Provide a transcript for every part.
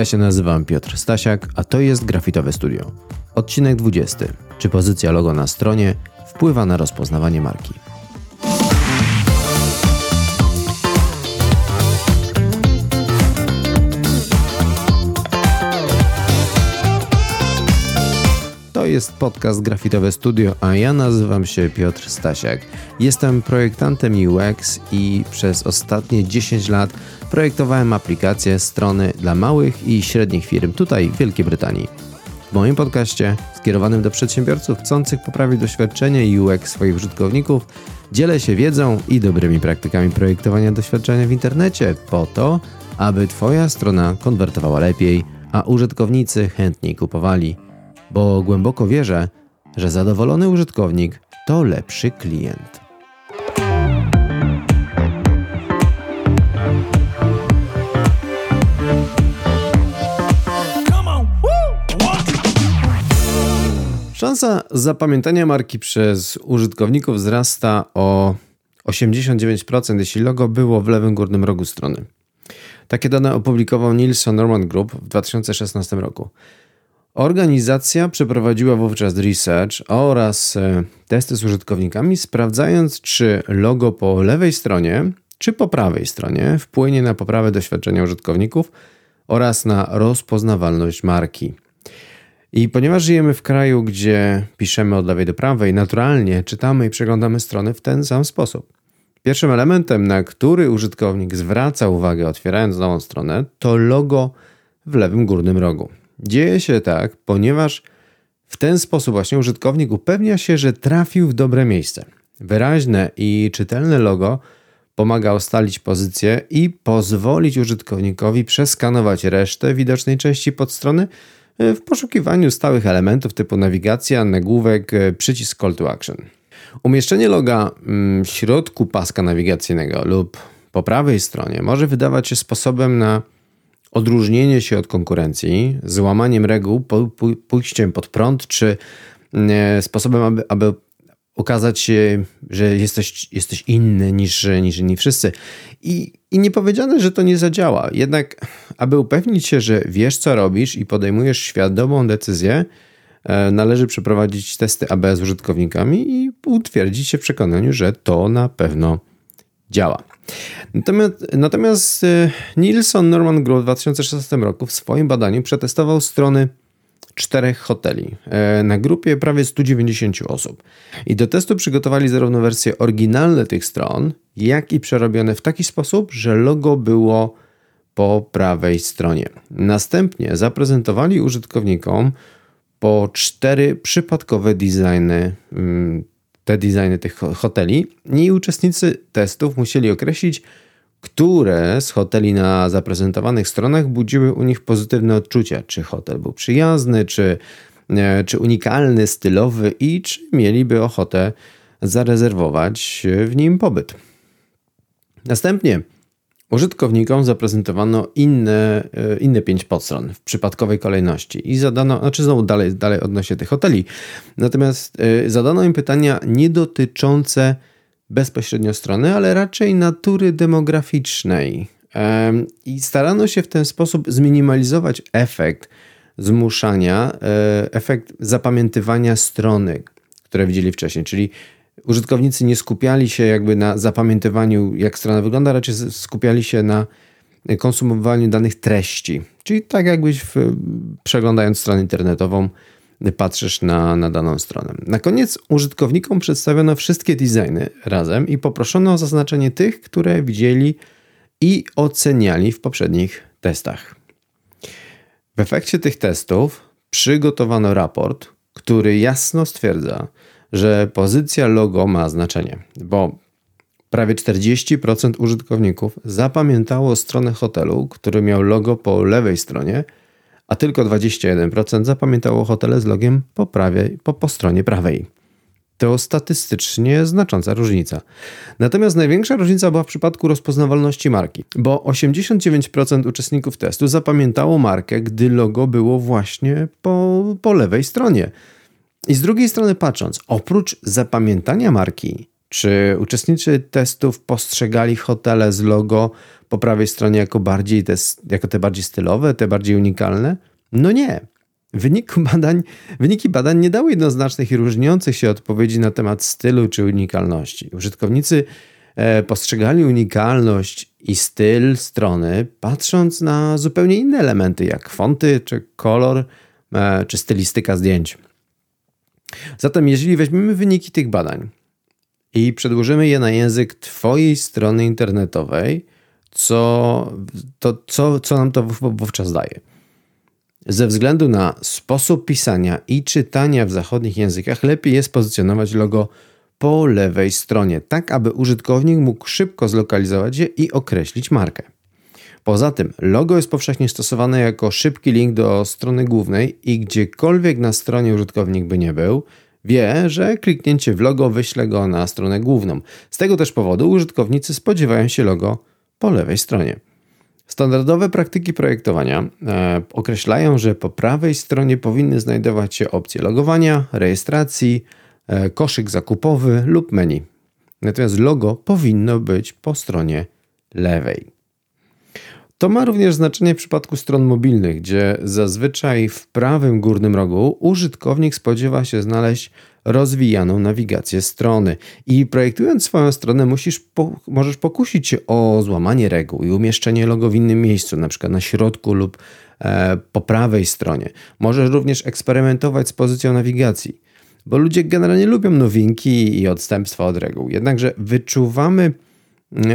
Ja się nazywam Piotr Stasiak, a to jest Grafitowe Studio. Odcinek 20. Czy pozycja logo na stronie wpływa na rozpoznawanie marki? Jest podcast Grafitowe Studio, a ja nazywam się Piotr Stasiak. Jestem projektantem UX i przez ostatnie 10 lat projektowałem aplikacje, strony dla małych i średnich firm tutaj w Wielkiej Brytanii. W moim podcaście, skierowanym do przedsiębiorców chcących poprawić doświadczenie UX swoich użytkowników, dzielę się wiedzą i dobrymi praktykami projektowania doświadczenia w internecie po to, aby Twoja strona konwertowała lepiej, a użytkownicy chętniej kupowali bo głęboko wierzę, że zadowolony użytkownik to lepszy klient. Szansa zapamiętania marki przez użytkowników wzrasta o 89%, jeśli logo było w lewym górnym rogu strony. Takie dane opublikował Nielsen Norman Group w 2016 roku. Organizacja przeprowadziła wówczas research oraz e, testy z użytkownikami, sprawdzając, czy logo po lewej stronie, czy po prawej stronie wpłynie na poprawę doświadczenia użytkowników oraz na rozpoznawalność marki. I ponieważ żyjemy w kraju, gdzie piszemy od lewej do prawej, naturalnie czytamy i przeglądamy strony w ten sam sposób. Pierwszym elementem, na który użytkownik zwraca uwagę otwierając nową stronę, to logo w lewym górnym rogu. Dzieje się tak, ponieważ w ten sposób właśnie użytkownik upewnia się, że trafił w dobre miejsce. Wyraźne i czytelne logo pomaga ustalić pozycję i pozwolić użytkownikowi przeskanować resztę widocznej części podstrony e, w poszukiwaniu stałych elementów typu nawigacja, nagłówek, e, przycisk call to action. Umieszczenie loga mm, w środku paska nawigacyjnego lub po prawej stronie może wydawać się sposobem na odróżnienie się od konkurencji, złamaniem reguł, pójściem pod prąd, czy e, sposobem, aby, aby okazać się, że jesteś, jesteś inny niż, niż inni wszyscy. I, I nie powiedziane, że to nie zadziała. Jednak, aby upewnić się, że wiesz, co robisz i podejmujesz świadomą decyzję, e, należy przeprowadzić testy AB z użytkownikami i utwierdzić się w przekonaniu, że to na pewno działa. Natomiast, natomiast y, Nielsen Norman Group w 2016 roku w swoim badaniu przetestował strony czterech hoteli e, na grupie prawie 190 osób. I do testu przygotowali zarówno wersje oryginalne tych stron, jak i przerobione w taki sposób, że logo było po prawej stronie. Następnie zaprezentowali użytkownikom po cztery przypadkowe designy mm, te designy tych hoteli i uczestnicy testów musieli określić, które z hoteli na zaprezentowanych stronach budziły u nich pozytywne odczucia. Czy hotel był przyjazny, czy, e, czy unikalny, stylowy i czy mieliby ochotę zarezerwować w nim pobyt. Następnie Użytkownikom zaprezentowano inne, e, inne pięć podstron w przypadkowej kolejności i zadano, znaczy znowu dalej, dalej odnośnie tych hoteli, natomiast e, zadano im pytania nie dotyczące bezpośrednio strony, ale raczej natury demograficznej. I starano się w ten sposób zminimalizować efekt zmuszania, e, efekt zapamiętywania strony, które widzieli wcześniej, czyli użytkownicy nie skupiali się jakby na zapamiętywaniu, jak strona wygląda, raczej skupiali się na konsumowaniu danych treści. Czyli tak jakbyś w, przeglądając stronę internetową patrzysz na, na daną stronę. Na koniec użytkownikom przedstawiono wszystkie designy razem i poproszono o zaznaczenie tych, które widzieli i oceniali w poprzednich testach. W efekcie tych testów przygotowano raport, który jasno stwierdza, że pozycja logo ma znaczenie, bo prawie 40% użytkowników zapamiętało stronę hotelu, który miał logo po lewej stronie, a tylko 21% zapamiętało hotele z logiem po, prawej, po, po stronie prawej. To statystycznie znacząca różnica. Natomiast największa różnica była w przypadku rozpoznawalności marki, bo 89% uczestników testu zapamiętało markę, gdy logo było właśnie po, po lewej stronie. I z drugiej strony patrząc, oprócz zapamiętania marki, Czy uczestnicy testów postrzegali hotele z logo po prawej stronie jako, bardziej te, jako te bardziej stylowe, te bardziej unikalne? No nie. Wynik badań, wyniki badań nie dały jednoznacznych i różniących się odpowiedzi na temat stylu czy unikalności. Użytkownicy e, postrzegali unikalność i styl strony, patrząc na zupełnie inne elementy, jak fonty, czy kolor, e, czy stylistyka zdjęć. Zatem, jeżeli weźmiemy wyniki tych badań i przedłożymy je na język Twojej strony internetowej, co, to, co, co nam to wówczas daje? Ze względu na sposób pisania i czytania w zachodnich językach, lepiej jest pozycjonować logo po lewej stronie, tak aby użytkownik mógł szybko zlokalizować je i określić markę. Poza tym, logo jest powszechnie stosowane jako szybki link do strony głównej i gdziekolwiek na stronie użytkownik by nie był, wie, że kliknięcie w logo wyśle go na stronę główną. Z tego też powodu użytkownicy spodziewają się logo po lewej stronie. Standardowe praktyki projektowania e, określają, że po prawej stronie powinny znajdować się opcje logowania, rejestracji, e, koszyk zakupowy lub menu. Natomiast logo powinno być po stronie lewej. To ma również znaczenie w przypadku stron mobilnych, gdzie zazwyczaj w prawym górnym rogu użytkownik spodziewa się znaleźć rozwijaną nawigację strony. I projektując swoją stronę, musisz po, możesz pokusić się o złamanie reguł i umieszczenie logo w innym miejscu, na przykład na środku lub e, po prawej stronie. Możesz również eksperymentować z pozycją nawigacji, bo ludzie generalnie lubią nowinki i odstępstwa od reguł. Jednakże wyczuwamy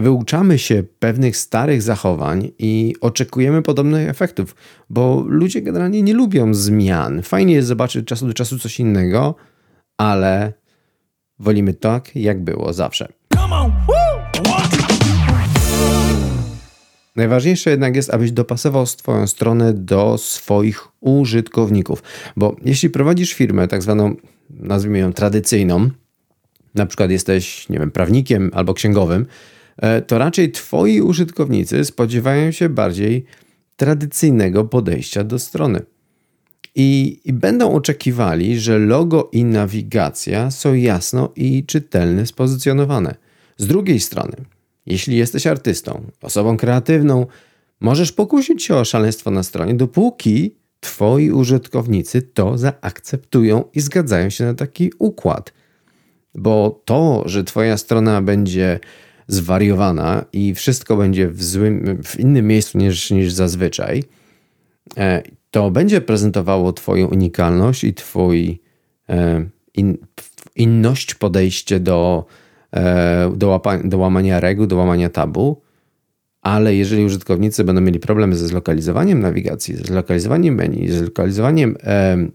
wyuczamy się pewnych starych zachowań i oczekujemy podobnych efektów, bo ludzie generalnie nie lubią zmian. Fajnie jest zobaczyć czasu do czasu coś innego, ale wolimy tak, jak było zawsze. Najważniejsze jednak jest, abyś dopasował swoją stronę do swoich użytkowników, bo jeśli prowadzisz firmę, tak zwaną, nazwijmy ją tradycyjną, na przykład jesteś, nie wiem, prawnikiem albo księgowym, to raczej Twoi użytkownicy spodziewają się bardziej tradycyjnego podejścia do strony. I, I, będą oczekiwali, że logo i nawigacja są jasno i czytelnie spozycjonowane. Z drugiej strony, jeśli jesteś artystą, osobą kreatywną, możesz pokusić się o szaleństwo na stronie, dopóki Twoi użytkownicy to zaakceptują i zgadzają się na taki układ. Bo to, że Twoja strona będzie zwariowana i wszystko będzie w, złym, w innym miejscu niż, niż zazwyczaj, e, to będzie prezentowało Twoją unikalność i Twój e, in, inność podejście do, e, do, łapa, do łamania reguł, do łamania tabu. Ale jeżeli użytkownicy będą mieli problemy ze zlokalizowaniem nawigacji, ze zlokalizowaniem menu, ze zlokalizowaniem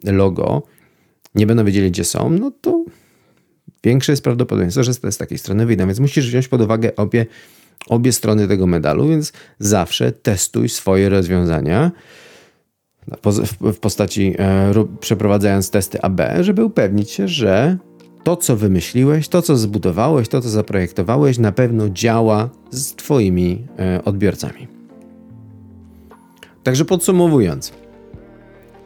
logo, nie będą wiedzieli, gdzie są, no to większe jest prawdopodobieństwo, że z takiej strony wyjdą. Więc musisz wziąć pod uwagę obie, obie strony tego medalu, więc zawsze testuj swoje rozwiązania w postaci e, przeprowadzając testy AB, żeby upewnić się, że to, co wymyśliłeś, to, co zbudowałeś, to, co zaprojektowałeś, na pewno działa z Twoimi e, odbiorcami. Także podsumowując,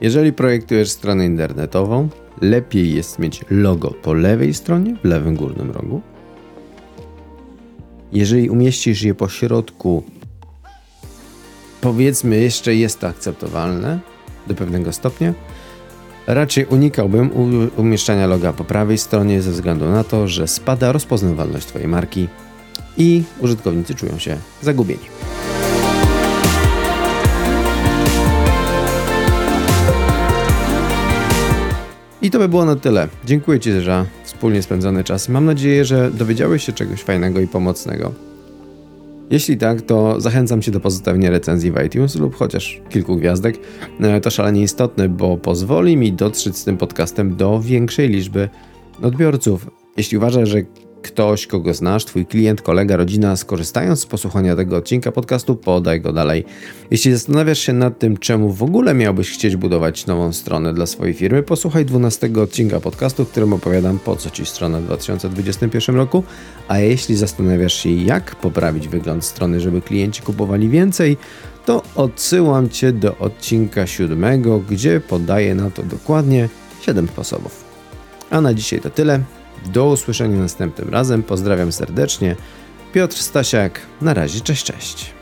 jeżeli projektujesz stronę internetową, lepiej jest mieć logo po lewej stronie, w lewym górnym rogu. Jeżeli umieścisz je po środku, powiedzmy jeszcze jest to akceptowalne do pewnego stopnia. Raczej unikałbym umieszczania loga po prawej stronie ze względu na to, że spada rozpoznawalność Twojej marki i użytkownicy czują się zagubieni. I to by było na tyle. Dziękuję Ci za wspólnie spędzony czas. Mam nadzieję, że dowiedziałeś się czegoś fajnego i pomocnego. Jeśli tak, to zachęcam Cię do pozostawienia recenzji w iTunes lub chociaż kilku gwiazdek. E, to szalenie istotne, bo pozwoli mi dotrzeć z tym podcastem do większej liczby odbiorców. Jeśli uważasz, że ktoś, kogo znasz, twój klient, kolega, rodzina, skorzystając z posłuchania tego odcinka podcastu, podaj go dalej. Jeśli zastanawiasz się nad tym, czemu w ogóle miałbyś chcieć budować nową stronę dla swojej firmy, posłuchaj 12 odcinka podcastu, w którym opowiadam, po co ci strona w 2021 roku. A jeśli zastanawiasz się, jak poprawić wygląd strony, żeby klienci kupowali więcej, to odsyłam cię do odcinka 7, gdzie podaję na to dokładnie 7 sposobów. A na dzisiaj to tyle. Do usłyszenia następnym razem. Pozdrawiam serdecznie. Piotr Stasiak. Na razie, cześć, cześć.